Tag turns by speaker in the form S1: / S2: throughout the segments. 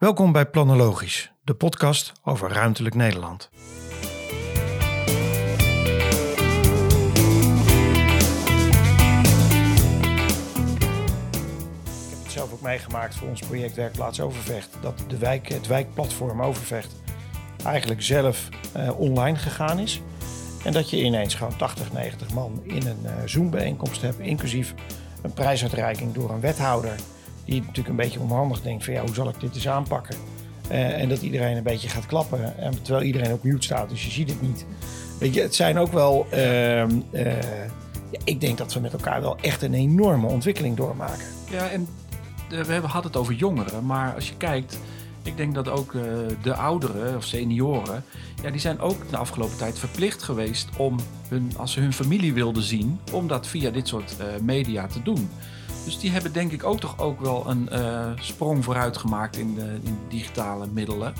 S1: Welkom bij Planologisch, de podcast over ruimtelijk Nederland. Ik heb het zelf ook meegemaakt voor ons project Werkplaats Overvecht. Dat de wijk, het wijkplatform Overvecht eigenlijk zelf eh, online gegaan is. En dat je ineens gewoon 80, 90 man in een uh, Zoom-bijeenkomst hebt, inclusief een prijsuitreiking door een wethouder. Die natuurlijk een beetje onhandig denkt van ja, hoe zal ik dit eens aanpakken? Uh, en dat iedereen een beetje gaat klappen, en terwijl iedereen op mute staat, dus je ziet het niet. Weet je, het zijn ook wel. Uh, ja, ik denk dat we met elkaar wel echt een enorme ontwikkeling doormaken.
S2: Ja, en we hadden het over jongeren, maar als je kijkt, ik denk dat ook de ouderen of senioren, ja, die zijn ook de afgelopen tijd verplicht geweest om hun, als ze hun familie wilden zien, om dat via dit soort media te doen. Dus die hebben denk ik ook toch ook wel een uh, sprong vooruit gemaakt in de, digitale middelen.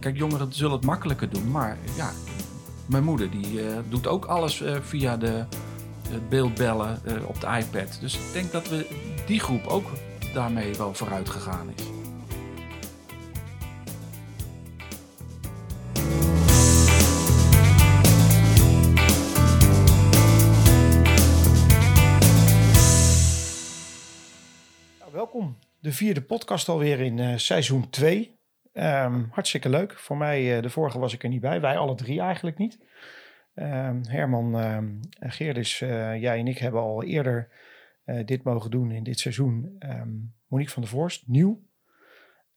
S2: kijk, jongeren zullen het makkelijker doen, maar ja, mijn moeder die doet ook alles via de beeldbellen op de iPad. Dus ik denk dat we die groep ook daarmee wel vooruit gegaan is.
S1: De vierde podcast alweer in uh, seizoen 2. Um, ehm, hartstikke leuk. Voor mij, uh, de vorige was ik er niet bij. Wij alle drie eigenlijk niet. Um, Herman, um, jij en ik hebben al eerder dit mogen doen in dit seizoen. Monique van der Voorst, nieuw.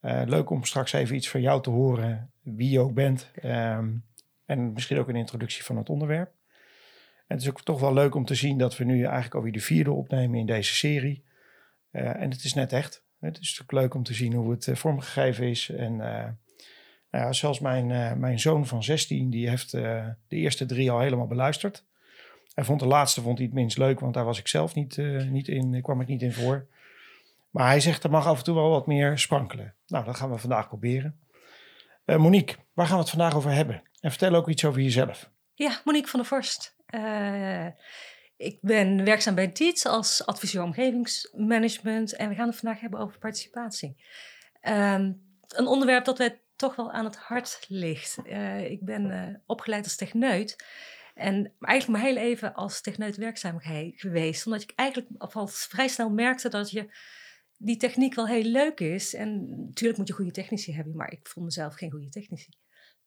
S1: leuk om straks even iets van jou te horen, wie je ook bent. en misschien ook een introductie van het onderwerp. En het is ook toch wel leuk om te zien dat we nu eigenlijk alweer de vierde opnemen in deze serie. Uh, en het is net echt. Het is natuurlijk leuk om te zien hoe het uh, vormgegeven is. En uh, nou ja, zelfs mijn, mijn zoon van 16, die heeft de eerste drie al helemaal beluisterd. Hij vond de laatste vond hij het minst leuk, want daar was ik zelf niet, niet in, kwam ik niet in voor. Maar hij zegt er mag af en toe wel wat meer sprankelen. Nou, dat gaan we vandaag proberen. Monique, waar gaan we het vandaag over hebben? En vertel ook iets over jezelf.
S3: Ja, Monique van der Vorst. Ik ben werkzaam bij DIET als adviseur omgevingsmanagement en we gaan het vandaag hebben over participatie. Um, een onderwerp dat wij toch wel aan het hart ligt. Uh, ik ben uh, opgeleid als techneut en eigenlijk maar heel even als techneut werkzaam geweest, omdat ik eigenlijk al vrij snel merkte dat je die techniek wel heel leuk is. En natuurlijk moet je goede technici hebben, maar ik vond mezelf geen goede technici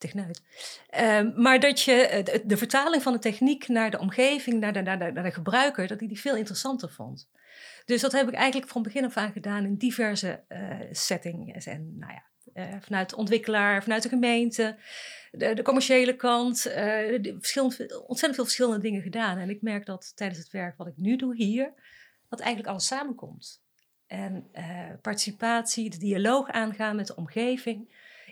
S3: Um, maar dat je eh, de, vertaling van de techniek naar de omgeving, naar de, naar naar de gebruiker, dat ik die veel interessanter vond. Dus dat heb ik eigenlijk van begin af aan gedaan in diverse uh, settings. En nou ja, uh, vanuit de ontwikkelaar, vanuit de gemeente, de, commerciële kant, de, ontzettend veel verschillende dingen gedaan. En ik merk dat tijdens het werk wat ik nu doe hier, dat eigenlijk alles samenkomt. En participatie, de dialoog aangaan met de omgeving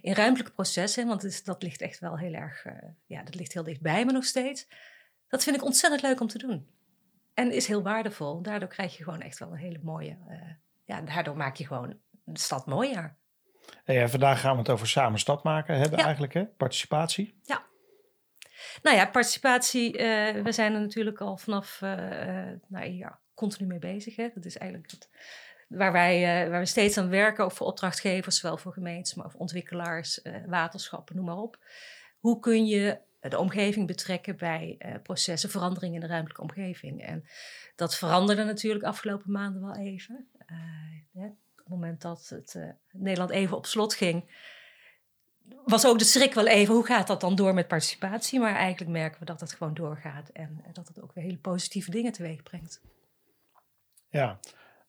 S3: in ruimtelijke processen, want dat ligt echt wel heel erg, uh, ja, dat ligt heel dichtbij me nog steeds. Dat vind ik ontzettend leuk om te doen. En is heel waardevol. Daardoor krijg je gewoon echt wel een hele mooie, uh, ja, daardoor maak je gewoon de stad mooier.
S1: Hey, vandaag gaan we het over samen stad maken hebben eigenlijk, hè? Participatie.
S3: Ja. Nou ja, participatie, uh, we zijn er natuurlijk al vanaf, nou ja, continu mee bezig. Hè? Dat is eigenlijk het waar, wij, uh, waar we steeds aan werken, ook voor opdrachtgevers, zowel voor gemeentes, maar ook voor ontwikkelaars, uh, waterschappen, noem maar op. Hoe kun je de omgeving betrekken bij uh, processen, veranderingen in de ruimtelijke omgeving? En dat veranderde natuurlijk afgelopen maanden wel even. Op het moment dat het Nederland even op slot ging, was ook de schrik wel even, hoe gaat dat dan door met participatie? Maar eigenlijk merken we dat het gewoon doorgaat en dat het ook weer hele positieve dingen teweeg brengt.
S1: Ja,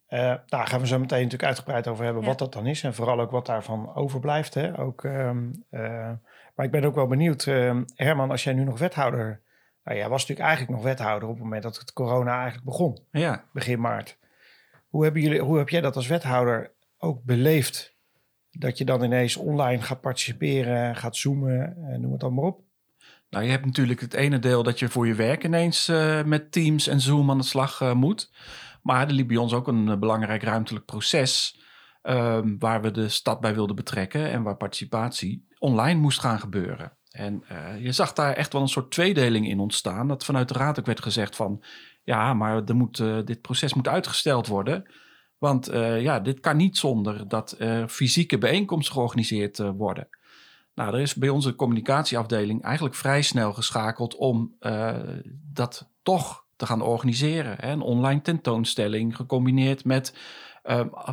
S1: uh, daar gaan we zo meteen natuurlijk uitgebreid over hebben wat dat dan is. En vooral ook wat daarvan overblijft. Hè? Ook, um, uh, maar ik ben ook wel benieuwd, uh, Herman, als jij nu nog wethouder... Nou, jij was natuurlijk eigenlijk nog wethouder op het moment dat het corona eigenlijk begon. Ja. Begin maart. Hoe, hebben jullie, hoe heb jij dat als wethouder ook beleefd? Dat je dan ineens online gaat participeren, gaat zoomen, noem het maar op.
S2: Nou, je hebt natuurlijk het ene deel dat je voor je werk ineens met Teams en Zoom aan de slag moet. Maar er liep bij ons ook een eh, belangrijk ruimtelijk proces. Ehm, waar we de stad bij wilden betrekken en waar participatie online moest gaan gebeuren. En uh, je zag daar echt wel een soort tweedeling in ontstaan. Dat vanuit de raad ook werd gezegd van ja, maar er moet, uh, dit proces moet uitgesteld worden. Want eh, ja, dit kan niet zonder dat fysieke bijeenkomsten georganiseerd worden. Nou, er is bij onze communicatieafdeling eigenlijk vrij snel geschakeld om dat toch te gaan organiseren. Hè? Een online tentoonstelling gecombineerd met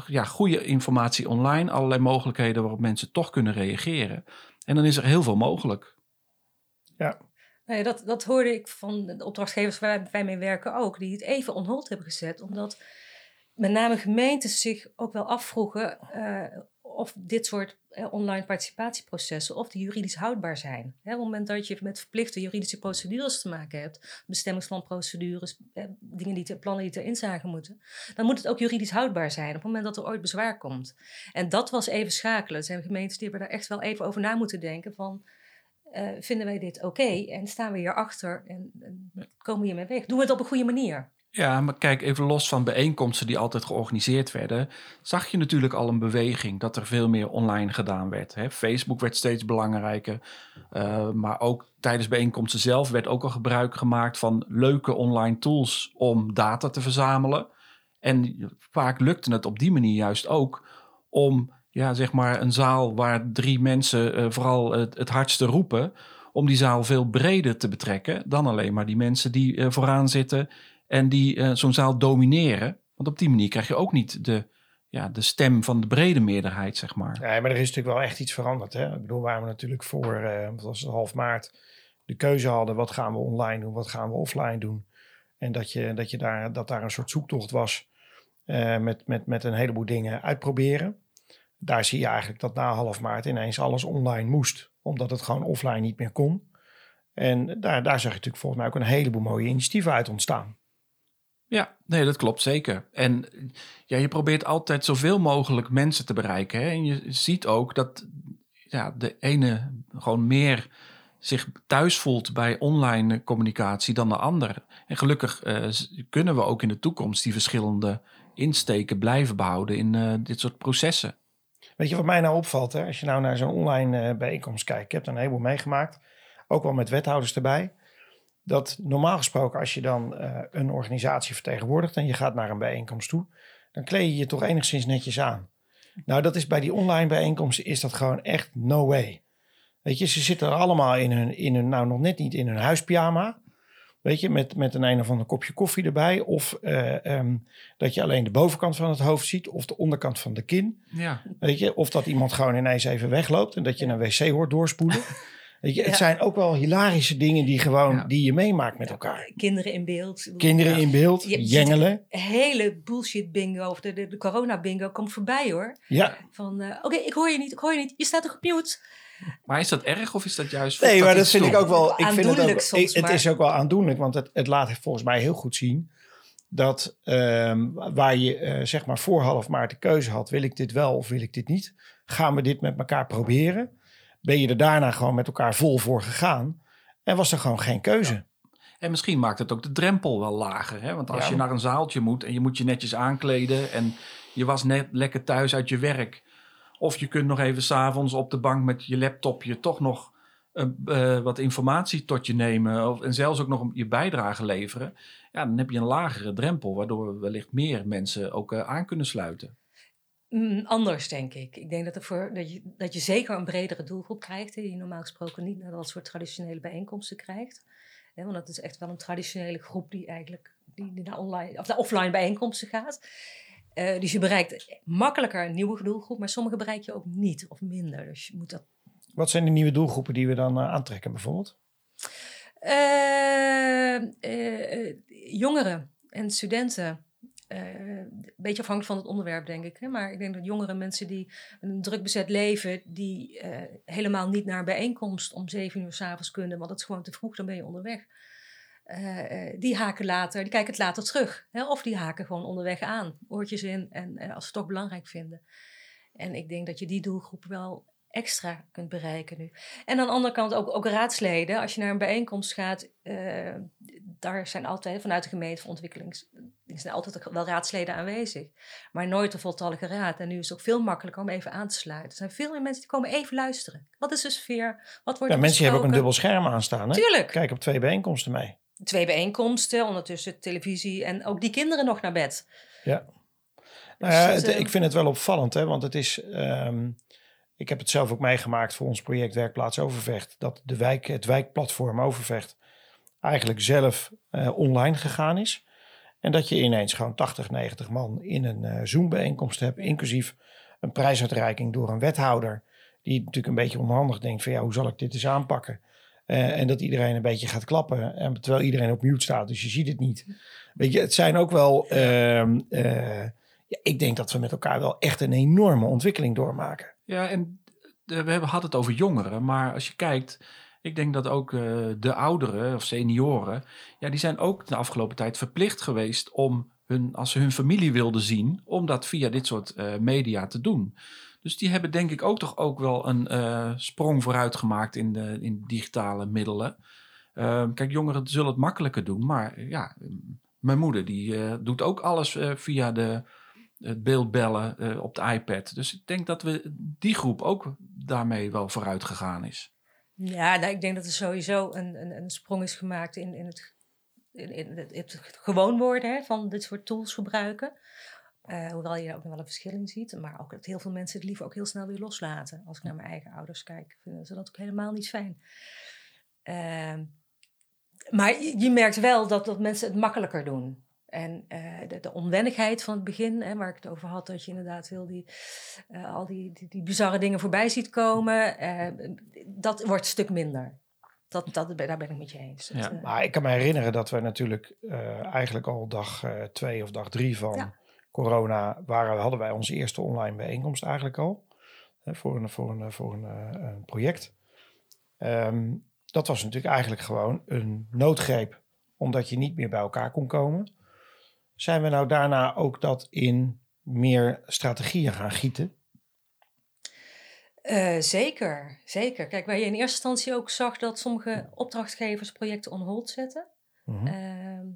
S2: ja, goede informatie online, allerlei mogelijkheden waarop mensen toch kunnen reageren. En dan is er heel veel mogelijk.
S3: Ja. Nee, dat, dat hoorde ik van de opdrachtgevers waar wij mee werken ook, die het even on hold hebben gezet, omdat met name gemeentes zich ook wel afvroegen uh, of dit soort online participatieprocessen, of die juridisch houdbaar zijn. Op het moment dat je met verplichte juridische procedures te maken hebt, bestemmingsplanprocedures, eh, dingen die te, plannen die erin zagen moeten, dan moet het ook juridisch houdbaar zijn op het moment dat er ooit bezwaar komt. En dat was even schakelen. Er zijn gemeentes die hebben daar echt wel even over na moeten denken van... Uh, vinden wij dit oké en staan we hierachter en, en komen we hiermee weg? Doen we het op een goede manier?
S2: Ja, maar kijk, even los van bijeenkomsten die altijd georganiseerd werden, zag je natuurlijk al een beweging dat er veel meer online gedaan werd. Hè? Facebook werd steeds belangrijker, uh, maar ook tijdens bijeenkomsten zelf werd ook al gebruik gemaakt van leuke online tools om data te verzamelen. En vaak lukte het op die manier juist ook om ja, zeg maar een zaal waar drie mensen uh, vooral het, het hardste roepen, om die zaal veel breder te betrekken dan alleen maar die mensen die uh, vooraan zitten en die uh, zo'n zaal domineren. Want op die manier krijg je ook niet de, ja, de stem van de brede meerderheid, zeg maar.
S1: Nee, maar er is natuurlijk wel echt iets veranderd. Hè? Ik bedoel, waar we natuurlijk voor, wat was half maart, de keuze hadden: wat gaan we online doen, wat gaan we offline doen. En dat, je, dat, je daar, dat daar een soort zoektocht was uh, met, met, met een heleboel dingen uitproberen. Daar zie je eigenlijk dat na half maart ineens alles online moest, omdat het gewoon offline niet meer kon. En daar, daar zag je natuurlijk volgens mij ook een heleboel mooie initiatieven uit ontstaan.
S2: Ja, nee, dat klopt zeker. En ja, je probeert altijd zoveel mogelijk mensen te bereiken. Hè? En je ziet ook dat ja, de ene gewoon meer zich thuis voelt bij online communicatie dan de andere. En gelukkig uh, kunnen we ook in de toekomst die verschillende insteken blijven behouden in uh, dit soort processen.
S1: Weet je wat mij nou opvalt? Hè? Als je nou naar zo'n online uh, bijeenkomst kijkt, ik heb er een heleboel meegemaakt, ook wel met wethouders erbij dat normaal gesproken als je dan uh, een organisatie vertegenwoordigt en je gaat naar een bijeenkomst toe, dan kleed je je toch enigszins netjes aan. Nou, dat is bij die online bijeenkomsten is dat gewoon echt no way. Weet je, ze zitten er allemaal in hun, in hun nou nog net niet in hun huispyjama. Weet je, met, met een een of ander kopje koffie erbij. Of uh, um, dat je alleen de bovenkant van het hoofd ziet. Of de onderkant van de kin. Ja. Weet je, of dat iemand gewoon ineens even wegloopt. En dat je een wc hoort doorspoelen. Weet je, het zijn ook wel hilarische dingen die, gewoon, die je meemaakt met elkaar.
S3: Kinderen in beeld.
S1: Kinderen in beeld, je, jengelen.
S3: hele bullshit bingo, of de, de, de, corona bingo, komt voorbij hoor. Ja. Van, uh, oké, okay, ik hoor je niet, ik hoor je niet. Je staat toch op mute?
S2: Maar is dat erg of is dat juist...
S1: Nee, maar dat vind ik ook wel... Ik vind het, ook, soms, het is ook wel aandoenlijk, want het, het laat volgens mij heel goed zien... dat um, waar je uh, zeg maar voor half maart de keuze had... wil ik dit wel of wil ik dit niet? Gaan we dit met elkaar proberen? Ben je er daarna gewoon met elkaar vol voor gegaan. En was er gewoon geen keuze.
S2: En misschien maakt het ook de drempel wel lager. Hè? Want als je naar een zaaltje moet en je moet je netjes aankleden en je was net lekker thuis uit je werk. Of je kunt nog even s'avonds op de bank met je laptopje toch nog uh, wat informatie tot je nemen. Of, en zelfs ook nog je bijdrage leveren. Ja, dan heb je een lagere drempel, waardoor wellicht meer mensen ook uh, aan kunnen sluiten.
S3: Mm, anders, denk ik. Ik denk dat, er voor, dat, je, dat je zeker een bredere doelgroep krijgt, die je normaal gesproken niet naar dat soort traditionele bijeenkomsten krijgt. want dat is echt wel een traditionele groep die eigenlijk die, die naar, online, of naar offline bijeenkomsten gaat. Uh, dus je bereikt makkelijker een nieuwe doelgroep, maar sommige bereik je ook niet of minder. Dus je moet dat...
S1: Wat zijn de nieuwe doelgroepen die we dan uh, aantrekken, bijvoorbeeld?
S3: Uh, jongeren en studenten een beetje afhankelijk van het onderwerp, denk ik. Hè? Maar ik denk dat jongere mensen die een druk bezet leven, die uh, helemaal niet naar een bijeenkomst om zeven uur s'avonds kunnen, want het is gewoon te vroeg, dan ben je onderweg. Uh, die haken later, die kijken het later terug. Hè? Of die haken gewoon onderweg aan, oortjes in, en als ze het toch belangrijk vinden. En ik denk dat je die doelgroep wel extra kunt bereiken nu. En aan de andere kant ook, ook raadsleden. Als je naar een bijeenkomst gaat, uh, daar zijn altijd vanuit de gemeente voor ontwikkelings... Er zijn altijd wel raadsleden aanwezig, maar nooit de voltallige raad. En nu is het ook veel makkelijker om even aan te sluiten. Er zijn veel meer mensen die komen even luisteren. Wat is de sfeer? Wat wordt
S1: ja, mensen hebben ook een dubbel scherm aanstaan. Hè?
S3: Tuurlijk.
S1: Kijk op twee bijeenkomsten mee.
S3: Twee bijeenkomsten, ondertussen televisie en ook die kinderen nog naar bed.
S1: Ja. Nou ja,
S3: Dus,
S1: het-
S3: eh,
S1: ik vind het wel opvallend, hè, want het is. ehm, ik heb het zelf ook meegemaakt voor ons project Werkplaats Overvecht. Dat de wijk, het wijkplatform Overvecht eigenlijk zelf eh, online gegaan is. En dat je ineens gewoon 80, 90 man in een eh, Zoom-bijeenkomst hebt, inclusief een prijsuitreiking door een wethouder. Die natuurlijk een beetje onhandig denkt van ja, hoe zal ik dit eens aanpakken? Eh, en dat iedereen een beetje gaat klappen. En terwijl iedereen op mute staat, dus je ziet het niet. Weet je, het zijn ook wel. ehm, eh, ja, ik denk dat we met elkaar wel echt een enorme ontwikkeling doormaken.
S2: Ja, en eh, we hebben, hadden het over jongeren, maar als je kijkt, ik denk dat ook eh, de ouderen of senioren, ja, die zijn ook de afgelopen tijd verplicht geweest om hun, als ze hun familie wilden zien, om dat via dit soort eh, media te doen. Dus die hebben denk ik ook toch ook wel een sprong vooruit gemaakt in, de, in digitale middelen. Ehm, kijk, jongeren zullen het makkelijker doen, maar ja, mijn moeder die doet ook alles via de, het beeldbellen eh, op de iPad. Dus ik denk dat we die groep ook daarmee wel vooruit gegaan is.
S3: Ja, nou, ik denk dat er sowieso een, een, een sprong is gemaakt in, in, het, in, in het, het gewoon worden hè, van dit soort tools gebruiken. Eh, hoewel je er ook nog wel een verschil in ziet. Maar ook dat heel veel mensen het liever ook heel snel weer loslaten. Als ik naar mijn eigen ouders kijk, vinden ze dat ook helemaal niet fijn. Ehm, maar je, je merkt wel dat, dat mensen het makkelijker doen. En eh, de, de onwennigheid van het begin, hè, waar ik het over had, dat je inderdaad heel die, eh, al die, die, die bizarre dingen voorbij ziet komen, eh, dat wordt een stuk minder. Dat, dat, daar ben ik met je eens. Dat,
S2: Ja.
S1: Maar ik kan me herinneren dat we natuurlijk eh, eigenlijk al dag eh, twee of dag drie van
S3: Ja.
S1: corona waren, hadden wij onze eerste online bijeenkomst eigenlijk al. Hè, voor een, voor een, voor een, eh, een project. Ehm, dat was natuurlijk eigenlijk gewoon een noodgreep, omdat je niet meer bij elkaar kon komen. Zijn we nou daarna ook dat in meer strategieën gaan gieten?
S3: Eh, zeker, zeker. Kijk, waar je in eerste instantie ook zag dat sommige opdrachtgevers projecten on hold zetten.
S1: Mhm.
S3: Ehm,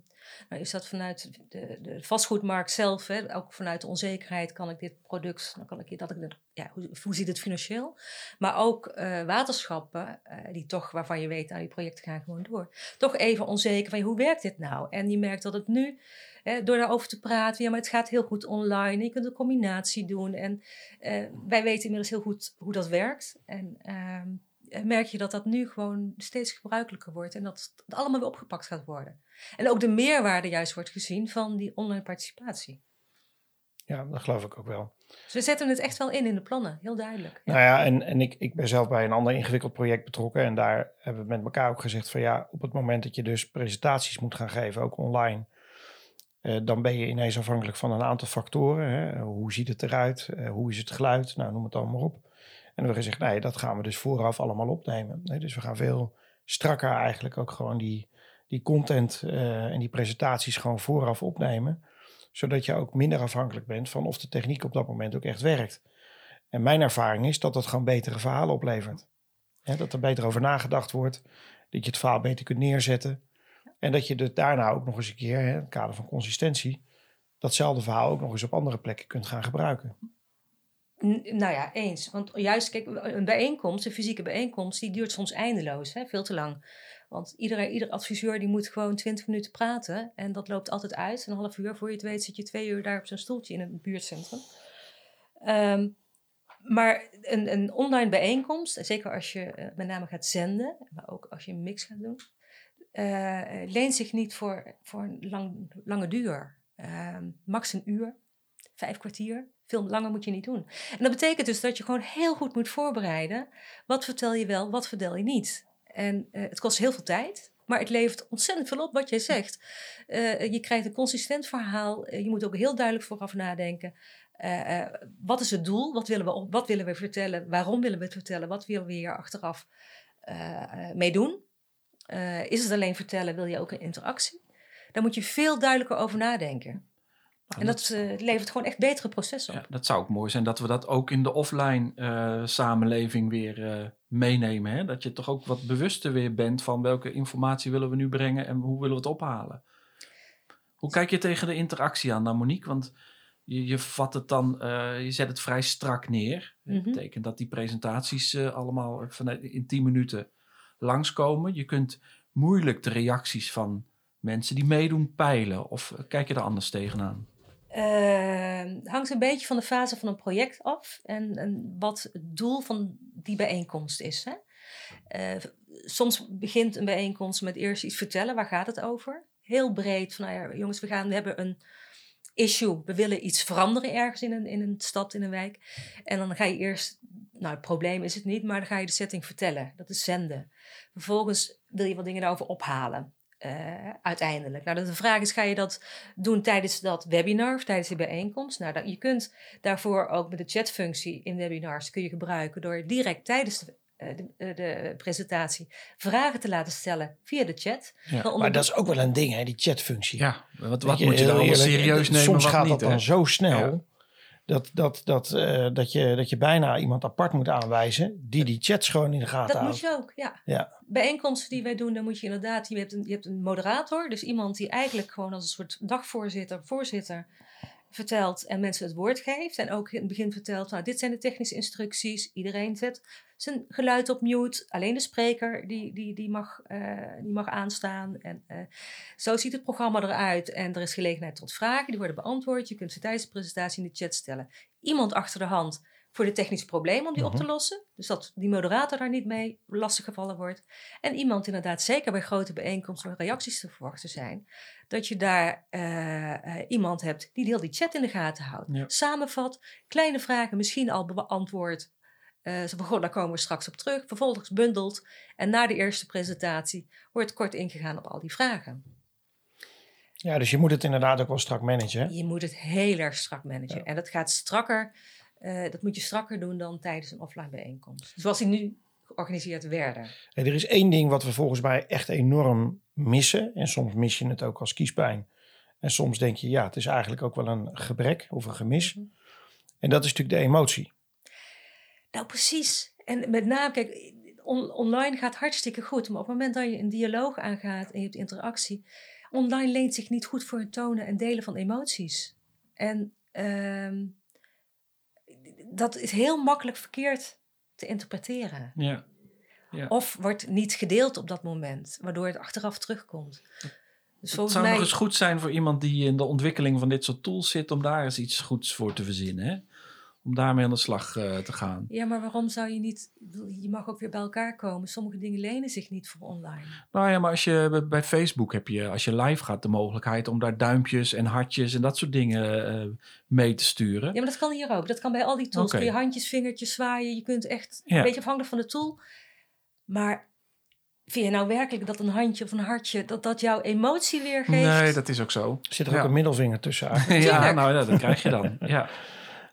S3: nou is dat vanuit de, de vastgoedmarkt zelf, hè, ook vanuit de onzekerheid, kan ik dit product, dan kan ik dat ik, ja, hoe, ziet het financieel? Maar ook eh, waterschappen, eh, die toch, waarvan je weet, nou, die projecten gaan gewoon door. Toch even onzeker van, hoe werkt dit nou? En je merkt dat het nu, hè, door daarover te praten, ja, maar het gaat heel goed online, je kunt een combinatie doen. En eh, wij weten inmiddels heel goed hoe dat werkt. En ehm, eh, merk je dat dat nu gewoon steeds gebruikelijker wordt en dat het allemaal weer opgepakt gaat worden. En ook de meerwaarde juist wordt gezien van die online participatie.
S1: Ja, dat geloof ik ook wel.
S3: Dus we zetten het echt wel in in de plannen, heel duidelijk. Ja.
S1: Nou ja, en, en ik, ik ben zelf bij een ander ingewikkeld project betrokken. En daar hebben we met elkaar ook gezegd van ja, op het moment dat je dus presentaties moet gaan geven, ook online. eh, dan ben je ineens afhankelijk van een aantal factoren. Hè. Hoe ziet het eruit? Eh, hoe is het geluid? Nou, noem het allemaal op. En we hebben gezegd, nee, dat gaan we dus vooraf allemaal opnemen. Dus we gaan veel strakker eigenlijk ook gewoon die, die content eh, en die presentaties gewoon vooraf opnemen. Zodat je ook minder afhankelijk bent van of de techniek op dat moment ook echt werkt. En mijn ervaring is dat dat gewoon betere verhalen oplevert. Dat er beter over nagedacht wordt. Dat je het verhaal beter kunt neerzetten. En dat je het daarna ook nog eens een keer, in het kader van consistentie, datzelfde verhaal ook nog eens op andere plekken kunt gaan gebruiken.
S3: Nou ja, eens. Want juist, kijk, een bijeenkomst, een fysieke bijeenkomst, die duurt soms eindeloos, hè, veel te lang. Want ieder, ieder adviseur die moet gewoon 20 minuten praten. En dat loopt altijd uit. Een half uur, voor je het weet, zit je twee uur daar op zo'n stoeltje in een buurtcentrum. Ehm, maar een, een online bijeenkomst, en zeker als je eh, met name gaat zenden, maar ook als je een mix gaat doen, eh, leent zich niet voor, voor een lang, lange duur. Ehm, max een uur, vijf kwartier. Veel langer moet je niet doen. En dat betekent dus dat je gewoon heel goed moet voorbereiden. Wat vertel je wel, wat vertel je niet. En eh, het kost heel veel tijd, maar het levert ontzettend veel op wat jij zegt. Eh, je krijgt een consistent verhaal. Eh, je moet ook heel duidelijk vooraf nadenken. Wat is het doel? Wat willen, we, wat willen we vertellen? Waarom willen we het vertellen? Wat willen we hier achteraf mee doen? Is het alleen vertellen? Wil je ook een interactie? Daar moet je veel duidelijker over nadenken.
S2: Nou,
S3: En dat eh, levert gewoon echt betere processen op.
S2: Ja, dat zou ook mooi zijn dat we dat ook in de offline eh, samenleving weer eh, meenemen. Hè? Dat je toch ook wat bewuster weer bent van welke informatie willen we nu brengen en hoe willen we het ophalen. Hoe kijk je tegen de interactie aan dan, Monique? Want je, je vat het dan, je zet het vrij strak neer.
S3: Mhm.
S2: Dat betekent dat die presentaties allemaal vanuit, in 10 minuten langskomen. Je kunt moeilijk de reacties van mensen die meedoen peilen. Of kijk je er anders tegenaan?
S3: Uh, hangt een beetje van de fase van een project af en, en wat het doel van die bijeenkomst is. Hè? Uh, soms begint een bijeenkomst met eerst iets vertellen, waar gaat het over? Heel breed, van nou ja, jongens, we, gaan, we hebben een issue, we willen iets veranderen ergens in een, in een stad, in een wijk. En dan ga je eerst, nou het probleem is het niet, maar dan ga je de setting vertellen. Dat is zenden. Vervolgens wil je wat dingen daarover ophalen. Uh, uiteindelijk. Nou, de vraag is, ga je dat doen tijdens dat webinar of tijdens de bijeenkomst? Nou, dat, je kunt daarvoor ook met de chatfunctie in webinars kun je gebruiken door direct tijdens de, uh, de, de, presentatie vragen te laten stellen via de chat.
S1: Ja, maar dat is ook wel een ding, hè, die chatfunctie.
S2: Ja, wat, wat moet je dan allemaal serieus nemen?
S1: Soms gaat
S2: niet,
S1: dat dan zo snel dat, dat, dat, uh, dat, je, dat je bijna iemand apart moet aanwijzen die die chats gewoon in de gaten
S3: dat
S1: houdt.
S3: Dat moet je ook, ja.
S1: ja.
S3: Bijeenkomsten die wij doen, dan moet je inderdaad, je hebt, een, je hebt een moderator, dus iemand die eigenlijk gewoon als een soort dagvoorzitter, voorzitter vertelt en mensen het woord geeft. En ook in het begin vertelt, nou dit zijn de technische instructies, iedereen zet zijn geluid op mute, alleen de spreker die, die, die, mag, uh, die mag aanstaan. En uh, zo ziet het programma eruit en er is gelegenheid tot vragen, die worden beantwoord. Je kunt ze tijdens de presentatie in de chat stellen. Iemand achter de hand voor de technische problemen om die op te lossen. Dus dat die moderator daar niet mee lastig gevallen wordt. En iemand inderdaad, zeker bij grote bijeenkomsten waar reacties te verwachten zijn, dat je daar uh, uh, iemand hebt die heel die chat in de gaten houdt.
S2: Ja.
S3: Samenvat, kleine vragen misschien al beantwoord. Uh, zo begon, daar komen we straks op terug. Vervolgens bundelt. En na de eerste presentatie wordt kort ingegaan op al die vragen.
S1: Ja, dus je moet het inderdaad ook wel strak managen. hè?
S3: Je moet het heel erg strak managen.
S1: Ja.
S3: En dat gaat strakker. eh, dat moet je strakker doen dan tijdens een offline bijeenkomst. Zoals die nu georganiseerd werden.
S1: Hey, er is één ding wat we volgens mij echt enorm missen. En soms mis je het ook als kiespijn. En soms denk je, ja, het is eigenlijk ook wel een gebrek of een gemis. En dat is natuurlijk de emotie.
S3: Nou, precies. En met name, kijk, on- online gaat hartstikke goed. Maar op het moment dat je een dialoog aangaat en je hebt interactie, online leent zich niet goed voor het tonen en delen van emoties. En ehm, dat is heel makkelijk verkeerd te interpreteren.
S2: Ja. Ja.
S3: Of wordt niet gedeeld op dat moment, waardoor het achteraf terugkomt. Dus
S2: Het zou
S3: mij,
S2: nog eens goed zijn voor iemand die in de ontwikkeling van dit soort tools zit, om daar eens iets goeds voor te verzinnen. Hè? Om daarmee aan de slag eh, te gaan.
S3: ja, maar waarom zou je niet, je mag ook weer bij elkaar komen. Sommige dingen lenen zich niet voor online.
S2: Nou ja, maar als je bij- Facebook heb je, als je live gaat, de mogelijkheid om daar duimpjes en hartjes en dat soort dingen eh, mee te sturen.
S3: Ja, maar dat kan hier ook. Dat kan bij al die tools. Kun je handjes, vingertjes zwaaien. Je kunt echt,
S2: Ja.
S3: een beetje afhankelijk van de tool. Maar vind je nou werkelijk dat een handje of een hartje, dat dat jouw emotie weergeeft?
S2: Nee, dat is ook zo.
S1: Zit er
S2: Ja.
S1: ook een middelvinger tussen eigenlijk.
S2: ja, nou ja, dat krijg je dan. Ja.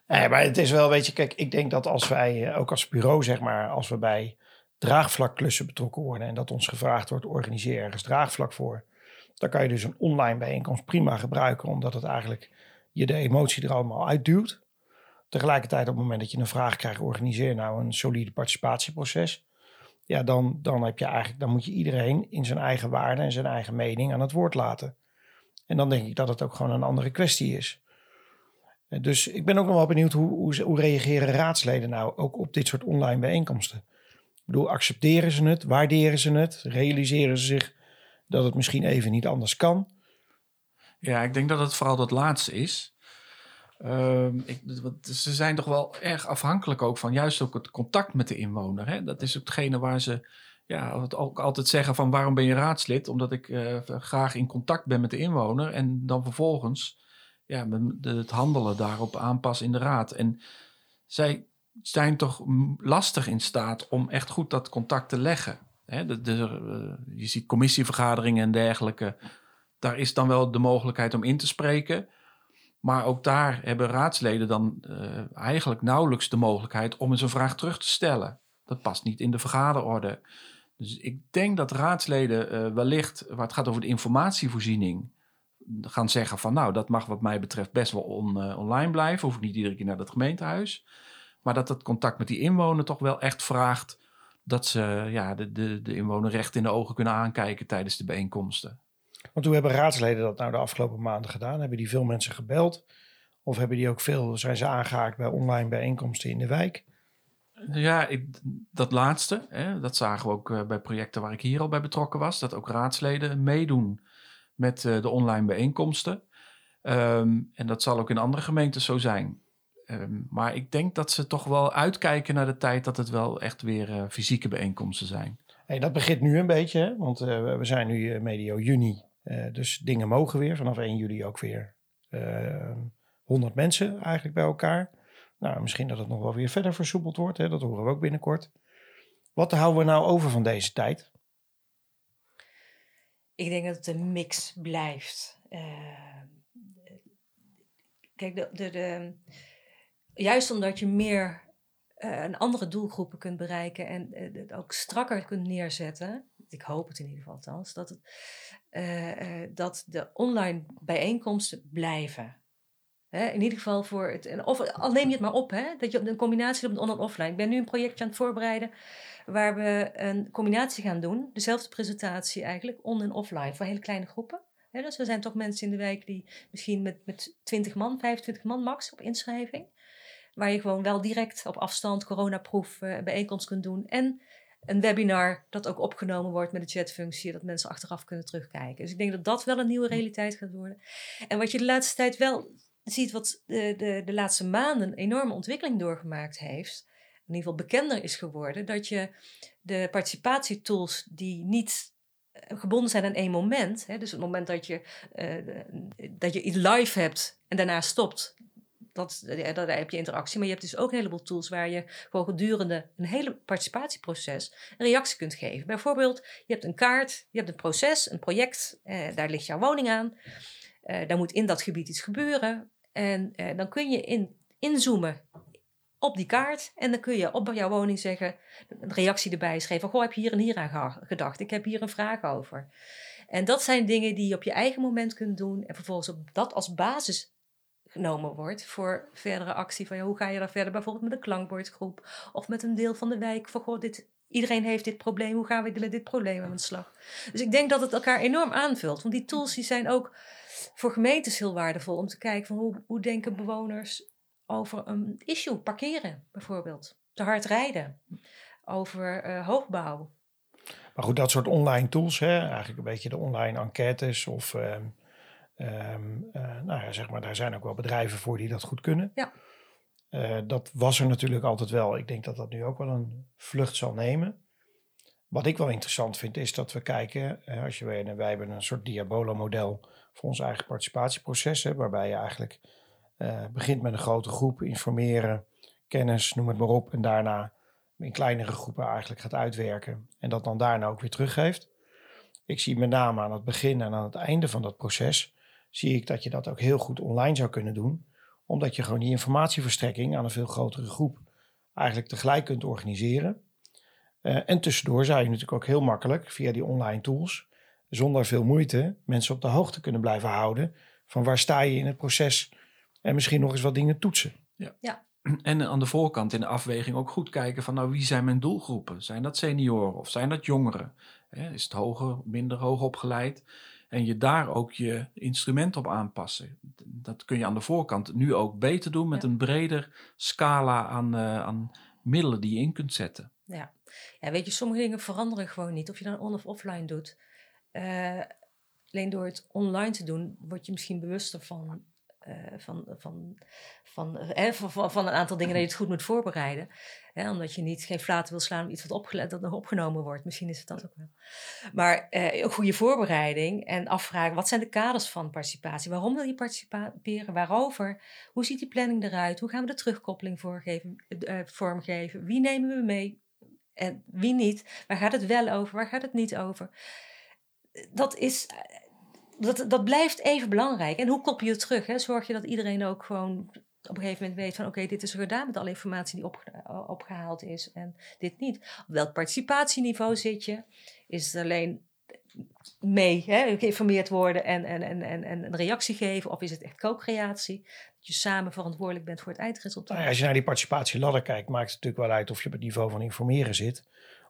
S1: Nee, maar het is wel, weet je, kijk, ik denk dat als wij, eh, ook als bureau zeg maar, als we bij draagvlakklussen betrokken worden en dat ons gevraagd wordt, organiseer ergens draagvlak voor, dan kan je dus een online bijeenkomst prima gebruiken, omdat het eigenlijk je de emotie er allemaal uitduwt. Tegelijkertijd op het moment dat je een vraag krijgt, organiseer nou een solide participatieproces. Ja, dan, dan, heb je eigenlijk, dan moet je iedereen in zijn eigen waarde en zijn eigen mening aan het woord laten. En dan denk ik dat het ook gewoon een andere kwestie is. Dus ik ben ook nog wel benieuwd hoe, hoe, hoe reageren raadsleden nou ook op dit soort online bijeenkomsten? Ik bedoel, accepteren ze het? Waarderen ze het? Realiseren ze zich dat het misschien even niet anders kan?
S2: Ja, ik denk dat het vooral dat laatste is. Ehm, ik, ze zijn toch wel erg afhankelijk ook van juist ook het contact met de inwoner. Hè? Dat is hetgene waar ze ja, ook altijd zeggen van waarom ben je raadslid? Omdat ik eh, graag in contact ben met de inwoner en dan vervolgens ja, het handelen daarop aanpassen in de raad. En zij zijn toch lastig in staat om echt goed dat contact te leggen. De, eh, je ziet commissievergaderingen en dergelijke daar is dan wel de mogelijkheid om in te spreken. Maar ook daar hebben raadsleden dan eh, eigenlijk nauwelijks de mogelijkheid om eens een vraag terug te stellen. Dat past niet in de vergaderorde. Dus ik denk dat raadsleden eh, wellicht, waar het gaat over de informatievoorziening, gaan zeggen van nou, dat mag wat mij betreft best wel on- eh, online blijven. Hoef ik niet iedere keer naar het gemeentehuis. Maar dat het contact met die inwoner toch wel echt vraagt dat ze ja, de, de, de inwoner recht in de ogen kunnen aankijken tijdens de bijeenkomsten.
S1: Want hoe hebben raadsleden dat nou de afgelopen maanden gedaan? Hebben die veel mensen gebeld? Of hebben die ook veel, zijn ze aangehaakt bij online bijeenkomsten in de wijk?
S2: Ja, ik, dat laatste, hè, dat zagen we ook eh, bij projecten waar ik hier al bij betrokken was. Dat ook raadsleden meedoen met eh, de online bijeenkomsten. Ehm, en dat zal ook in andere gemeentes zo zijn. Ehm, maar ik denk dat ze toch wel uitkijken naar de tijd dat het wel echt weer uh, fysieke bijeenkomsten zijn.
S1: Hey, dat begint nu een beetje, hè? want uh, we zijn nu medio juni. dus dingen mogen weer. Vanaf 1 juli ook weer 100 mensen eigenlijk bij elkaar. Nou, misschien dat het nog wel weer verder versoepeld wordt. Hè? Dat horen we ook binnenkort. Wat houden we nou over van deze tijd?
S3: Ik denk dat het een mix blijft. Uh, kijk, de, de, juist omdat je meer uh, een andere doelgroepen kunt bereiken en uh, het ook strakker kunt neerzetten. Ik hoop het in ieder geval althans, dat, het, dat de online bijeenkomsten blijven. Hè, in ieder geval voor het. Of al neem je het maar op, hè, dat je een combinatie doet on- en offline. Ik ben nu een projectje aan het voorbereiden waar we een combinatie gaan doen. Dezelfde presentatie eigenlijk, on- en offline, voor hele kleine groepen. Hè, dus er zijn toch mensen in de wijk die misschien met, met 20 man, 25 man max op inschrijving. Waar je gewoon wel direct op afstand coronaproef uh, bijeenkomst kunt doen. En een webinar dat ook opgenomen wordt met de chatfunctie, dat mensen achteraf kunnen terugkijken. Dus ik denk dat dat wel een nieuwe realiteit gaat worden. En wat je de laatste tijd wel ziet wat de, de, de laatste maanden een enorme ontwikkeling doorgemaakt heeft, in ieder geval bekender is geworden, dat je de participatietools die niet eh, gebonden zijn aan één moment, hè, dus het moment dat je, uh, dat je iets live hebt en daarna stopt, dat, daar heb je interactie. Maar je hebt dus ook een heleboel tools waar je gewoon gedurende een hele participatieproces een reactie kunt geven. Bijvoorbeeld, je hebt een kaart, je hebt een proces, een project, eh, daar ligt jouw woning aan. Daar moet in dat gebied iets gebeuren. En uh, dan kun je in, inzoomen op die kaart. En dan kun je op jouw woning zeggen, een reactie erbij schrijven. Goh, heb je hier en hier aan gedacht? Ik heb hier een vraag over. En dat zijn dingen die je op je eigen moment kunt doen. En vervolgens op dat als basis genomen wordt voor verdere actie. Van ja, hoe ga je daar verder? Bijvoorbeeld met een klankbordgroep. Of met een deel van de wijk. Van goh, dit, iedereen heeft dit probleem. Hoe gaan we met dit probleem aan de slag? Dus ik denk dat het elkaar enorm aanvult. Want die tools die zijn ook voor gemeentes heel waardevol om te kijken van hoe, hoe denken bewoners over een issue, parkeren bijvoorbeeld, te hard rijden, over uh, hoogbouw.
S1: Maar goed, dat soort online tools, hè, eigenlijk een beetje de online enquêtes of, um, um, uh, nou ja, zeg maar, daar zijn ook wel bedrijven voor die dat goed kunnen.
S3: Ja.
S1: Uh, dat was er natuurlijk altijd wel. Ik denk dat dat nu ook wel een vlucht zal nemen. Wat ik wel interessant vind, is dat we kijken, als je weet, wij hebben een soort Diabolo-model voor ons eigen participatieproces, hè, waarbij je eigenlijk uh, begint met een grote groep, informeren, kennis, noem het maar op, en daarna in kleinere groepen eigenlijk gaat uitwerken en dat dan daarna ook weer teruggeeft. Ik zie met name aan het begin en aan het einde van dat proces, zie ik dat je dat ook heel goed online zou kunnen doen, omdat je gewoon die informatieverstrekking aan een veel grotere groep eigenlijk tegelijk kunt organiseren. Uh, en tussendoor zou je natuurlijk ook heel makkelijk via die online tools, zonder veel moeite, mensen op de hoogte kunnen blijven houden van waar sta je in het proces en misschien nog eens wat dingen toetsen.
S2: Ja. ja. En aan de voorkant in de afweging ook goed kijken van nou wie zijn mijn doelgroepen? Zijn dat senioren of zijn dat jongeren? Is het hoger, minder hoog opgeleid? En je daar ook je instrument op aanpassen. Dat kun je aan de voorkant nu ook beter doen met ja. een breder scala aan, uh, aan middelen die je in kunt zetten.
S3: Ja. ja, weet je, sommige dingen veranderen gewoon niet. Of je dan on- of offline doet. Uh, alleen door het online te doen, word je misschien bewuster van, uh, van, van, van, eh, van, van, een aantal dingen dat je het goed moet voorbereiden. Hè, omdat je niet geen flaten wil slaan om iets wat opgele- dat nog opgenomen wordt. Misschien is het dat ook wel. Maar uh, een goede voorbereiding en afvragen, wat zijn de kaders van participatie? Waarom wil je participeren? Waarover? Hoe ziet die planning eruit? Hoe gaan we de terugkoppeling voorgeven, vormgeven? Wie nemen we mee? En wie niet? Waar gaat het wel over? Waar gaat het niet over? Dat is. Dat, dat blijft even belangrijk. En hoe koppel je het terug? Hè? Zorg je dat iedereen ook gewoon op een gegeven moment weet van oké, okay, dit is er gedaan met alle informatie die op, opgehaald is en dit niet. Op welk participatieniveau zit je? Is het alleen mee hè, geïnformeerd worden en, en, en, en, en een reactie geven? Of is het echt co-creatie? Dat je samen verantwoordelijk bent voor het eindresultaat.
S1: Nou als je naar die participatieladder kijkt, maakt het natuurlijk wel uit of je op het niveau van informeren zit.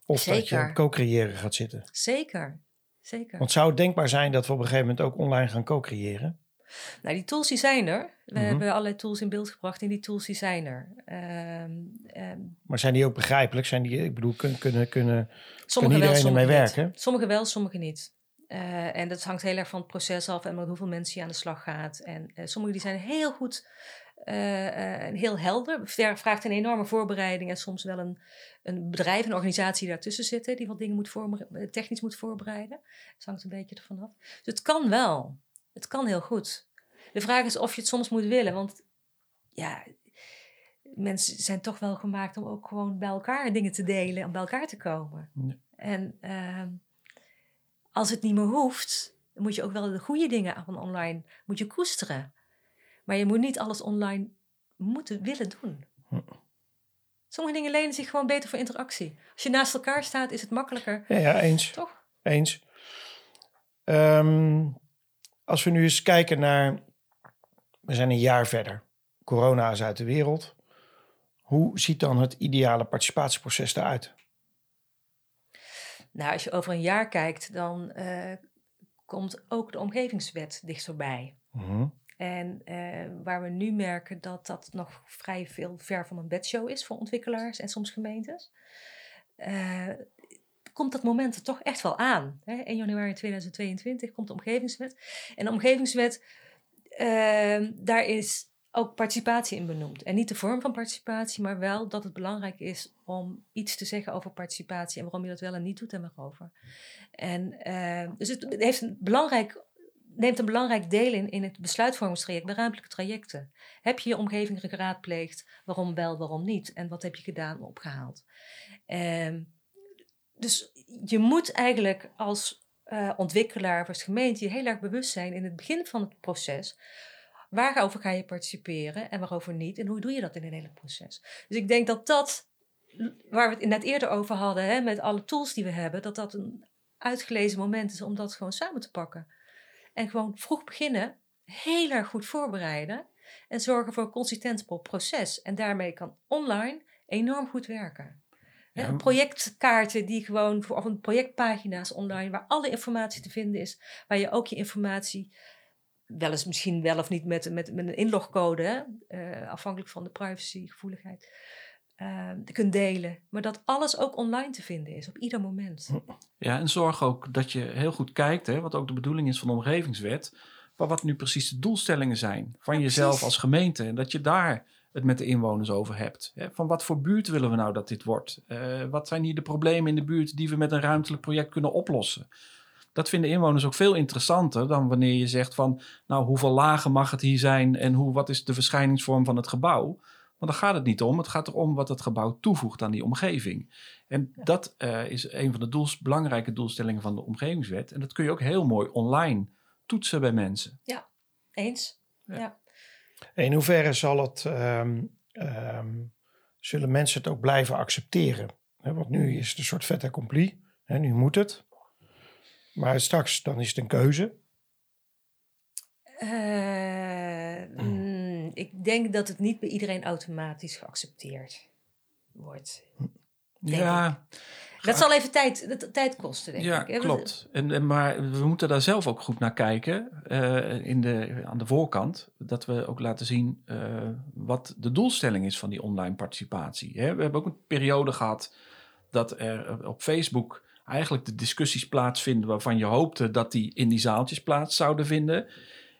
S1: Of Zeker. dat je op co-creëren gaat zitten.
S3: Zeker. Zeker.
S1: Want zou het denkbaar zijn dat we op een gegeven moment ook online gaan co-creëren?
S3: Nou, die tools die zijn er. We mm -hmm. hebben allerlei tools in beeld gebracht en die tools die zijn er. Um,
S1: um, maar zijn die ook begrijpelijk? Zijn die, ik bedoel, kunnen, kunnen, kunnen, kunnen iedereen
S3: wel,
S1: ermee werken?
S3: Sommige wel, sommige niet. Eh, en dat hangt heel erg van het proces af en met hoeveel mensen je aan de slag gaat. En uh, sommige die zijn heel goed uh, heel helder. Vraagt een enorme voorbereiding en soms wel een, een bedrijf, een organisatie daartussen zitten, die wat dingen moet technisch moet voorbereiden. Dat hangt een beetje ervan af. Dus het kan wel. Het kan heel goed. De vraag is of je het soms moet willen, want ja, mensen zijn toch wel gemaakt om ook gewoon bij elkaar dingen te delen en bij elkaar te komen. En ehm, als het niet meer hoeft, dan moet je ook wel de goede dingen van online moet je koesteren. Maar je moet niet alles online moeten willen doen. Hm. Sommige dingen lenen zich gewoon beter voor interactie. Als je naast elkaar staat, is het makkelijker.
S1: Ja, ja eens.
S3: Toch?
S1: Eens. Um, als we nu eens kijken naar. We zijn een jaar verder. Corona is uit de wereld. Hoe ziet dan het ideale participatieproces eruit?
S3: Nou, als je over een jaar kijkt, dan uh, komt ook de omgevingswet dichterbij. Mm En uh, waar we nu merken dat dat nog vrij veel ver van een bedshow is voor ontwikkelaars en soms gemeentes. Uh, komt dat moment er toch echt wel aan. Hè? 1 januari 2022 komt de omgevingswet. En de omgevingswet, daar is ook participatie in benoemd. En niet de vorm van participatie, maar wel dat het belangrijk is om iets te zeggen over participatie en waarom je dat wel en niet doet en waarover. En uh, dus het heeft een belangrijk, neemt een belangrijk deel in in het besluitvormingstraject, de ruimtelijke trajecten. Heb je je omgeving geraadpleegd? Waarom wel, waarom niet? En wat heb je gedaan, opgehaald? Uh, dus je moet eigenlijk als uh, ontwikkelaar of als gemeente je heel erg bewust zijn in het begin van het proces Waarover ga je participeren en waarover niet? En hoe doe je dat in een hele proces? Dus ik denk dat dat, waar we het net eerder over hadden, hè, met alle tools die we hebben, dat dat een uitgelezen moment is om dat gewoon samen te pakken. En gewoon vroeg beginnen, heel erg goed voorbereiden en zorgen voor een consistent proces. En daarmee kan online enorm goed werken. Ja. Projectkaarten die gewoon, of een projectpagina's online, waar alle informatie te vinden is, waar je ook je informatie wel eens misschien wel of niet met, met, met een inlogcode, uh, afhankelijk van de privacygevoeligheid, uh, kunt delen. Maar dat alles ook online te vinden is, op ieder moment.
S2: Ja, en zorg ook dat je heel goed kijkt, hè, wat ook de bedoeling is van de omgevingswet, maar wat nu precies de doelstellingen zijn van jezelf als gemeente. En dat je daar het met de inwoners over hebt. Hè? Van wat voor buurt willen we nou dat dit wordt? Uh, wat zijn hier de problemen in de buurt die we met een ruimtelijk project kunnen oplossen? Dat vinden inwoners ook veel interessanter dan wanneer je zegt van, nou, hoeveel lagen mag het hier zijn en hoe, wat is de verschijningsvorm van het gebouw? Want daar gaat het niet om. Het gaat erom wat het gebouw toevoegt aan die omgeving. En dat uh, is een van de doels, belangrijke doelstellingen van de omgevingswet. En dat kun je ook heel mooi online toetsen bij mensen.
S3: Ja, eens. Ja.
S1: In hoeverre zal het, um, um, zullen mensen het ook blijven accepteren? want nu is het een soort fait accompli. He, nu moet het. Maar straks, dan is het een keuze.
S3: Uh, mm, ik denk dat het niet bij iedereen automatisch geaccepteerd wordt. Ja. Dat zal even tijd, dat, tijd kosten, denk
S2: ja,
S3: ik.
S2: Ja, klopt. En, en, maar we moeten daar zelf ook goed naar kijken uh, in de, aan de voorkant. Dat we ook laten zien uh, wat de doelstelling is van die online participatie. Hè? We hebben ook een periode gehad dat er op Facebook eigenlijk de discussies plaatsvinden waarvan je hoopte dat die in die zaaltjes plaats zouden vinden.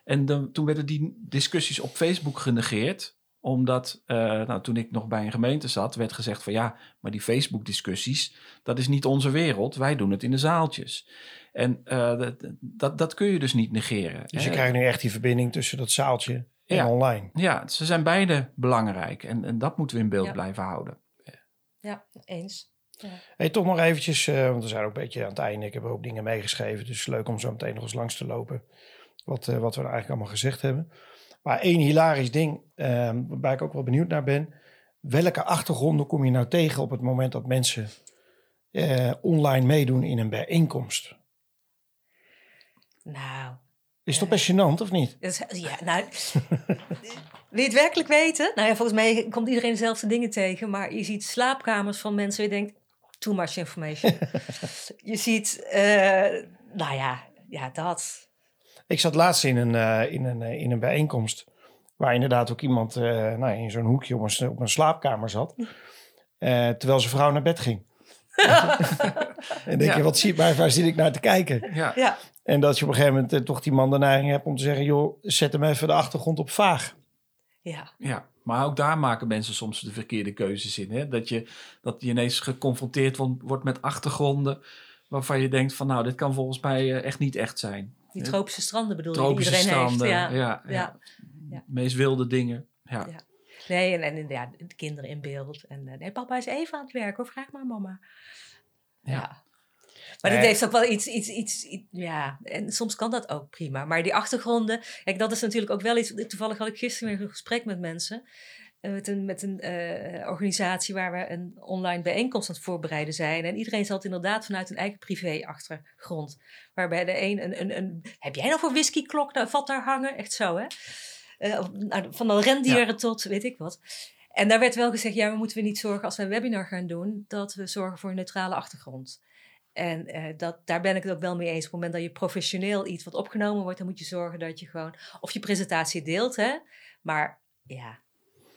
S2: En toen werden die discussies op Facebook genegeerd omdat, uh, nou, toen ik nog bij een gemeente zat, werd gezegd van ja, maar die Facebook-discussies, dat is niet onze wereld. Wij doen het in de zaaltjes. En uh, dat, dat, dat, kun je dus niet negeren.
S1: Dus je krijgt nu echt die verbinding tussen dat zaaltje en online.
S2: Ja, ze zijn beide belangrijk. En, en dat moeten we in beeld blijven houden.
S3: Ja, eens.
S1: Ja. Hey, toch nog eventjes, uh, want we zijn ook een beetje aan het einde. Ik heb ook dingen meegeschreven, dus leuk om zo meteen nog eens langs te lopen. Wat, uh, wat we eigenlijk allemaal gezegd hebben. Maar één hilarisch ding, uh, waar ik ook wel benieuwd naar ben. Welke achtergronden kom je nou tegen op het moment dat mensen uh, online meedoen in een bijeenkomst?
S3: Nou.
S1: Is het best gênant, of niet?
S3: Ja, nou. Wil je het werkelijk weten? Nou ja, volgens mij komt iedereen dezelfde dingen tegen. Maar je ziet slaapkamers van mensen je denkt... Too much information. je ziet, uh, nou ja, ja, dat.
S1: Ik zat laatst in een, uh, in een, uh, in een bijeenkomst... waar inderdaad ook iemand nou, in zo'n hoekje op een, op een slaapkamer zat... terwijl zijn vrouw naar bed ging. en denk ja. je, wat zie, waar, waar zit ik naar te kijken?
S2: Ja. ja.
S1: En dat je op een gegeven moment eh, toch die man de neiging hebt om te zeggen... joh, zet hem even de achtergrond op vaag.
S3: Ja,
S2: Ja, maar ook daar maken mensen soms de verkeerde keuzes in. Hè? Dat, je, dat je ineens geconfronteerd wordt, met achtergronden waarvan je denkt van nou, dit kan volgens mij eh, echt niet echt zijn.
S3: Die tropische stranden bedoel je, iedereen
S2: stranden,
S3: heeft. Ja.
S2: ja, ja. Meest wilde dingen. Ja.
S3: Nee, en, en ja, de kinderen in beeld. En eh, nee, papa is even aan het werk hoor, vraag maar mama. Ja.
S2: Ja.
S3: Maar dat heeft ook wel iets, iets, iets, iets- ja, en soms kan dat ook prima. Maar die achtergronden, kijk, dat is natuurlijk ook wel iets. Toevallig had ik gisteren weer een gesprek met mensen. Eh, Met een, met een eh, organisatie waar we een online bijeenkomst aan het voorbereiden zijn. En iedereen zat inderdaad vanuit een eigen privé-achtergrond. Waarbij de een, een, een, een. Heb jij nou voor whiskyklok vat daar hangen? Echt zo, hè? Eh, nou, van de rendieren tot weet ik wat. En daar werd wel gezegd, ja, maar moeten we niet zorgen als we een webinar gaan doen, dat we zorgen voor een neutrale achtergrond. En dat, daar ben ik het ook wel mee eens. Op het moment dat je professioneel iets wat opgenomen wordt, dan moet je zorgen dat je gewoon, of je presentatie deelt, hè. Maar ja,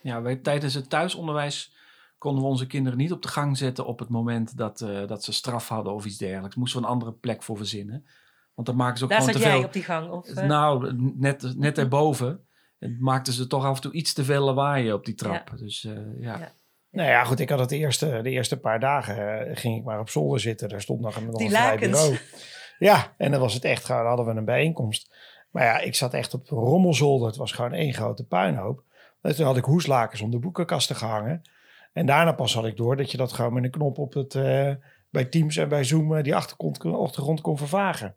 S2: Ja, wij, tijdens het thuisonderwijs konden we onze kinderen niet op de gang zetten op het moment dat, eh, dat ze straf hadden of iets dergelijks. Moesten we een andere plek voor verzinnen. Want dan maken ze ook
S3: daar
S2: gewoon
S3: zat
S2: te
S3: jij
S2: veel.
S3: op die gang. Of, eh,
S2: Nou, net, net erboven. En maakten ze toch af en toe iets te veel lawaai op die trap. Dus eh, ja.
S3: Ja.
S1: Nou ja, goed, ik had het de eerste, de eerste paar dagen ging ik maar op zolder zitten. Daar stond nog een, nog
S3: Die
S1: een vrij bureau. Ja, en dan was het echt, gewoon, hadden we een bijeenkomst. Maar ja, ik zat echt op rommelzolder. Het was gewoon één grote puinhoop. En toen had ik hoeslakens om de boekenkasten gehangen. En daarna pas had ik door dat je dat gewoon met een knop op het, eh, bij Teams en bij Zoom eh, die achtergrond, achtergrond kon vervagen.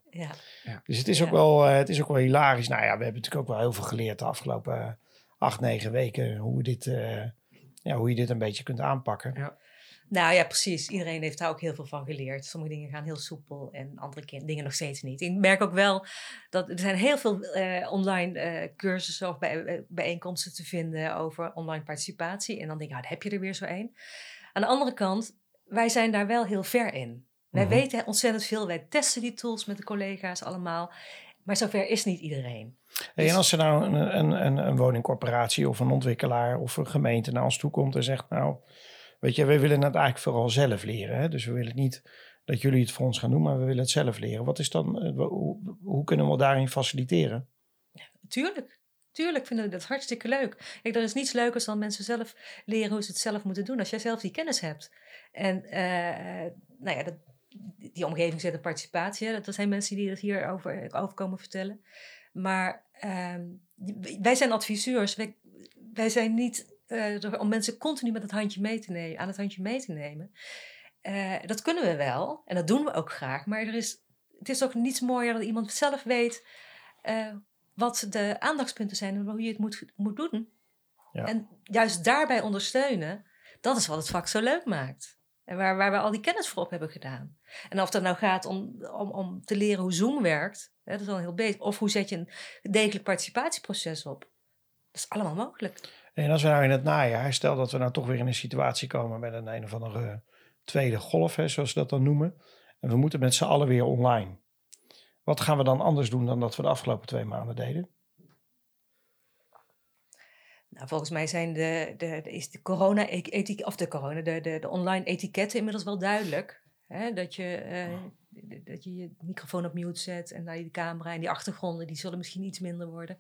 S3: ja.
S1: Dus het is,
S3: Ja.
S1: ook wel, eh, het is ook wel hilarisch. Nou ja, we hebben natuurlijk ook wel heel veel geleerd de afgelopen eh, acht, negen weken. Hoe, dit, eh, ja, hoe je dit een beetje kunt aanpakken.
S3: Nou ja, precies. Iedereen heeft daar ook heel veel van geleerd. Sommige dingen gaan heel soepel en andere dingen nog steeds niet. Ik merk ook wel dat er zijn heel veel eh, online eh, cursussen of bij, eh, bijeenkomsten te vinden over online participatie. En dan denk ik, nou, daar heb je er weer zo één. Aan de andere kant, wij zijn daar wel heel ver in. Wij
S1: Mhm.
S3: weten ontzettend veel. Wij testen die tools met de collega's allemaal. Maar zover is niet iedereen.
S1: Hey, en als er nou een, een, een, een woningcorporatie of een ontwikkelaar of een gemeente naar ons toe komt en zegt, nou, weet je, we willen het eigenlijk vooral zelf leren. Hè? Dus we willen niet dat jullie het voor ons gaan doen, maar we willen het zelf leren. Wat is dan, eh, hoe, kunnen we daarin faciliteren?
S3: Tuurlijk. Tuurlijk vinden we dat hartstikke leuk. Kijk, er is niets leukers dan mensen zelf leren hoe ze het zelf moeten doen. Als jij zelf die kennis hebt. En eh, nou ja, dat, die omgeving zet participatie. Hè, dat zijn mensen die dat hier over, over komen vertellen. Maar ehm, wij zijn adviseurs. Wij, wij zijn niet eh, om mensen continu met het handje mee te nemen, aan het handje mee te nemen. Eh, dat kunnen we wel. En dat doen we ook graag. Maar er is, het is ook niets mooier dat iemand zelf weet... eh, wat de aandachtspunten zijn en hoe je het moet, moet doen.
S1: Ja.
S3: En juist daarbij ondersteunen, dat is wat het vak zo leuk maakt. En waar, waar we al die kennis voor op hebben gedaan. En of dat nou gaat om, om, om te leren hoe Zoom werkt, hè, dat is wel heel bezig. Of hoe zet je een degelijk participatieproces op. Dat is allemaal mogelijk.
S1: En als we nou in het najaar, stel dat we nou toch weer in een situatie komen met een een of andere tweede golf, hè, zoals ze dat dan noemen. En we moeten met z'n allen weer online. Wat gaan we dan anders doen dan dat we de afgelopen twee maanden deden?
S3: Nou, volgens mij zijn de, de, is de corona etiket of de corona, de, de, de online etiketten inmiddels wel duidelijk. Hè? Dat, je, eh, dat je je microfoon op mute zet en dan je camera en die achtergronden, die zullen misschien iets minder worden.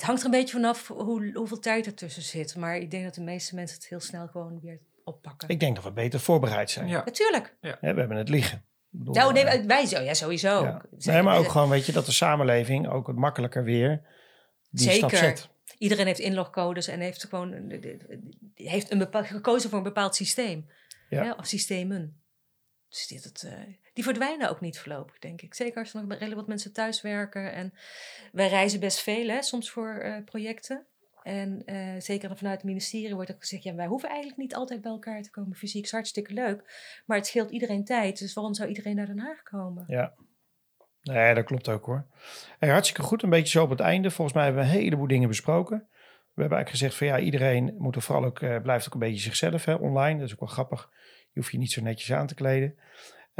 S3: Het hangt er een beetje vanaf hoe, hoeveel tijd ertussen zit. Maar ik denk dat de meeste mensen het heel snel gewoon weer oppakken.
S1: Ik denk dat we beter voorbereid zijn.
S2: Ja.
S3: Natuurlijk.
S1: Hè, we hebben het liggen. Ik bedoel,
S3: Nou, nee,
S1: eh,
S3: wij zo, ja, sowieso.
S1: ja. Nee, maar ook gewoon, weet je, dat de samenleving ook het makkelijker weer die stap
S3: Zeker.
S1: zet.
S3: Iedereen heeft inlogcodes en heeft gewoon heeft een bepaald, gekozen voor een bepaald systeem.
S1: Ja.
S3: Ja, of systemen. Dus dit, het, eh, die verdwijnen ook niet voorlopig, denk ik. Zeker als er nog redelijk wat mensen thuis werken. En wij reizen best veel, hè, soms voor eh, projecten. En eh, zeker vanuit het ministerie wordt ook gezegd... ja, wij hoeven eigenlijk niet altijd bij elkaar te komen fysiek. is hartstikke leuk, maar het scheelt iedereen tijd. Dus waarom zou iedereen naar Den Haag komen?
S1: Ja. Nee, dat klopt ook hoor. Hey, hartstikke goed, een beetje zo op het einde. Volgens mij hebben we een heleboel dingen besproken. We hebben eigenlijk gezegd van ja, iedereen moet vooral ook, eh, blijft ook een beetje zichzelf hè, online. Dat is ook wel grappig. Je hoeft je niet zo netjes aan te kleden.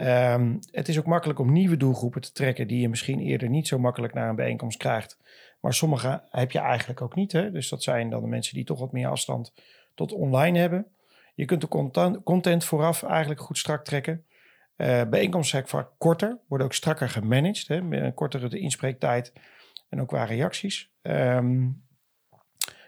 S1: Ehm, het is ook makkelijk om nieuwe doelgroepen te trekken die je misschien eerder niet zo makkelijk naar een bijeenkomst krijgt. Maar sommige heb je eigenlijk ook niet. Hè? Dus dat zijn dan de mensen die toch wat meer afstand tot online hebben. Je kunt de content, vooraf eigenlijk goed strak trekken. Uh, bijeenkomsten zijn vaak korter, worden ook strakker gemanaged. Hè, met een kortere inspreektijd en ook qua reacties. Um,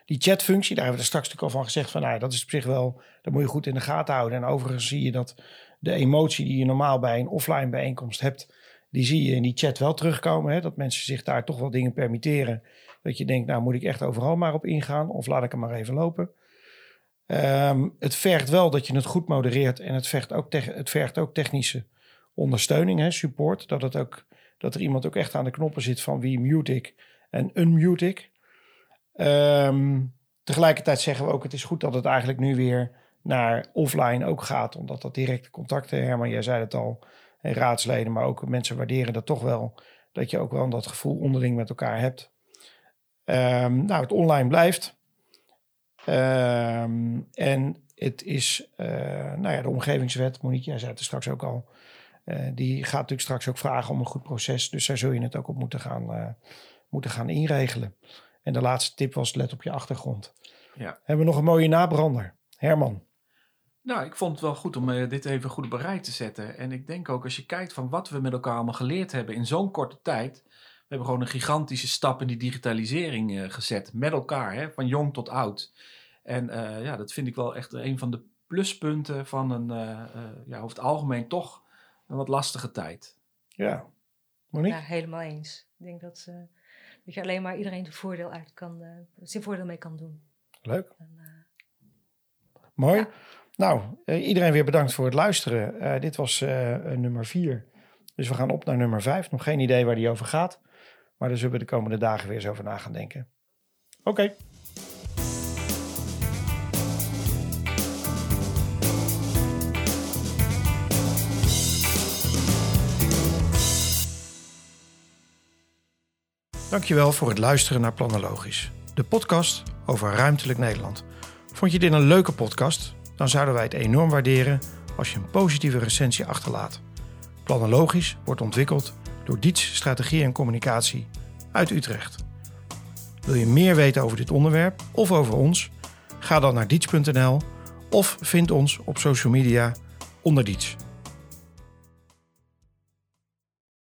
S1: die chatfunctie, daar hebben we er straks natuurlijk al van gezegd van nou, dat is op zich wel, dat moet je goed in de gaten houden. En overigens zie je dat de emotie die je normaal bij een offline bijeenkomst hebt, die zie je in die chat wel terugkomen. Hè? Dat mensen zich daar toch wel dingen permitteren. Dat je denkt, nou moet ik echt overal maar op ingaan of laat ik hem maar even lopen. Um, het vergt wel dat je het goed modereert en het vergt ook, het vergt ook technische ondersteuning, hè, support. Dat, het ook, dat er iemand ook echt aan de knoppen zit van wie mute ik en unmute ik. Um, tegelijkertijd zeggen we ook, het is goed dat het eigenlijk nu weer naar offline ook gaat, omdat dat directe contacten, Herman, jij zei het al, en raadsleden, maar ook mensen waarderen dat toch wel, dat je ook wel dat gevoel onderling met elkaar hebt. Um, nou, het online blijft. Um, en het is, uh, nou ja, de omgevingswet, Monique, jij zei het er straks ook al, uh, die gaat natuurlijk straks ook vragen om een goed proces. Dus daar zul je het ook op moeten gaan, uh, moeten gaan inregelen. En de laatste tip was, let op je achtergrond. Ja. Hebben we nog een mooie nabrander. Herman.
S2: Nou, ik vond het wel goed om uh, dit even goed op rij te zetten. En ik denk ook als je kijkt van wat we met elkaar allemaal geleerd hebben in zo'n korte tijd. We hebben gewoon een gigantische stap in die digitalisering uh, gezet. Met elkaar, hè, van jong tot oud. En uh, ja, dat vind ik wel echt een van de pluspunten van een, ja, over het algemeen toch een wat lastige tijd.
S1: Ja,
S3: Monique? Ja, helemaal eens. Ik denk dat dat je alleen maar iedereen de voordeel uit kan, uh, zijn voordeel mee kan doen.
S1: Leuk. En, uh, Mooi. Nou, uh, iedereen weer bedankt voor het luisteren. dit was nummer vier. Dus we gaan op naar nummer vijf. Nog geen idee waar die over gaat. Maar daar zullen we de komende dagen weer eens over na gaan denken. Oké. Okay. Dankjewel voor het luisteren naar Planologisch, de podcast over ruimtelijk Nederland. Vond je dit een leuke podcast? Dan zouden wij het enorm waarderen als je een positieve recensie achterlaat. Planologisch wordt ontwikkeld door Diets Strategie en Communicatie uit Utrecht. Wil je meer weten over dit onderwerp of over ons? Ga dan naar diets.nl of vind ons op social media onder Diets.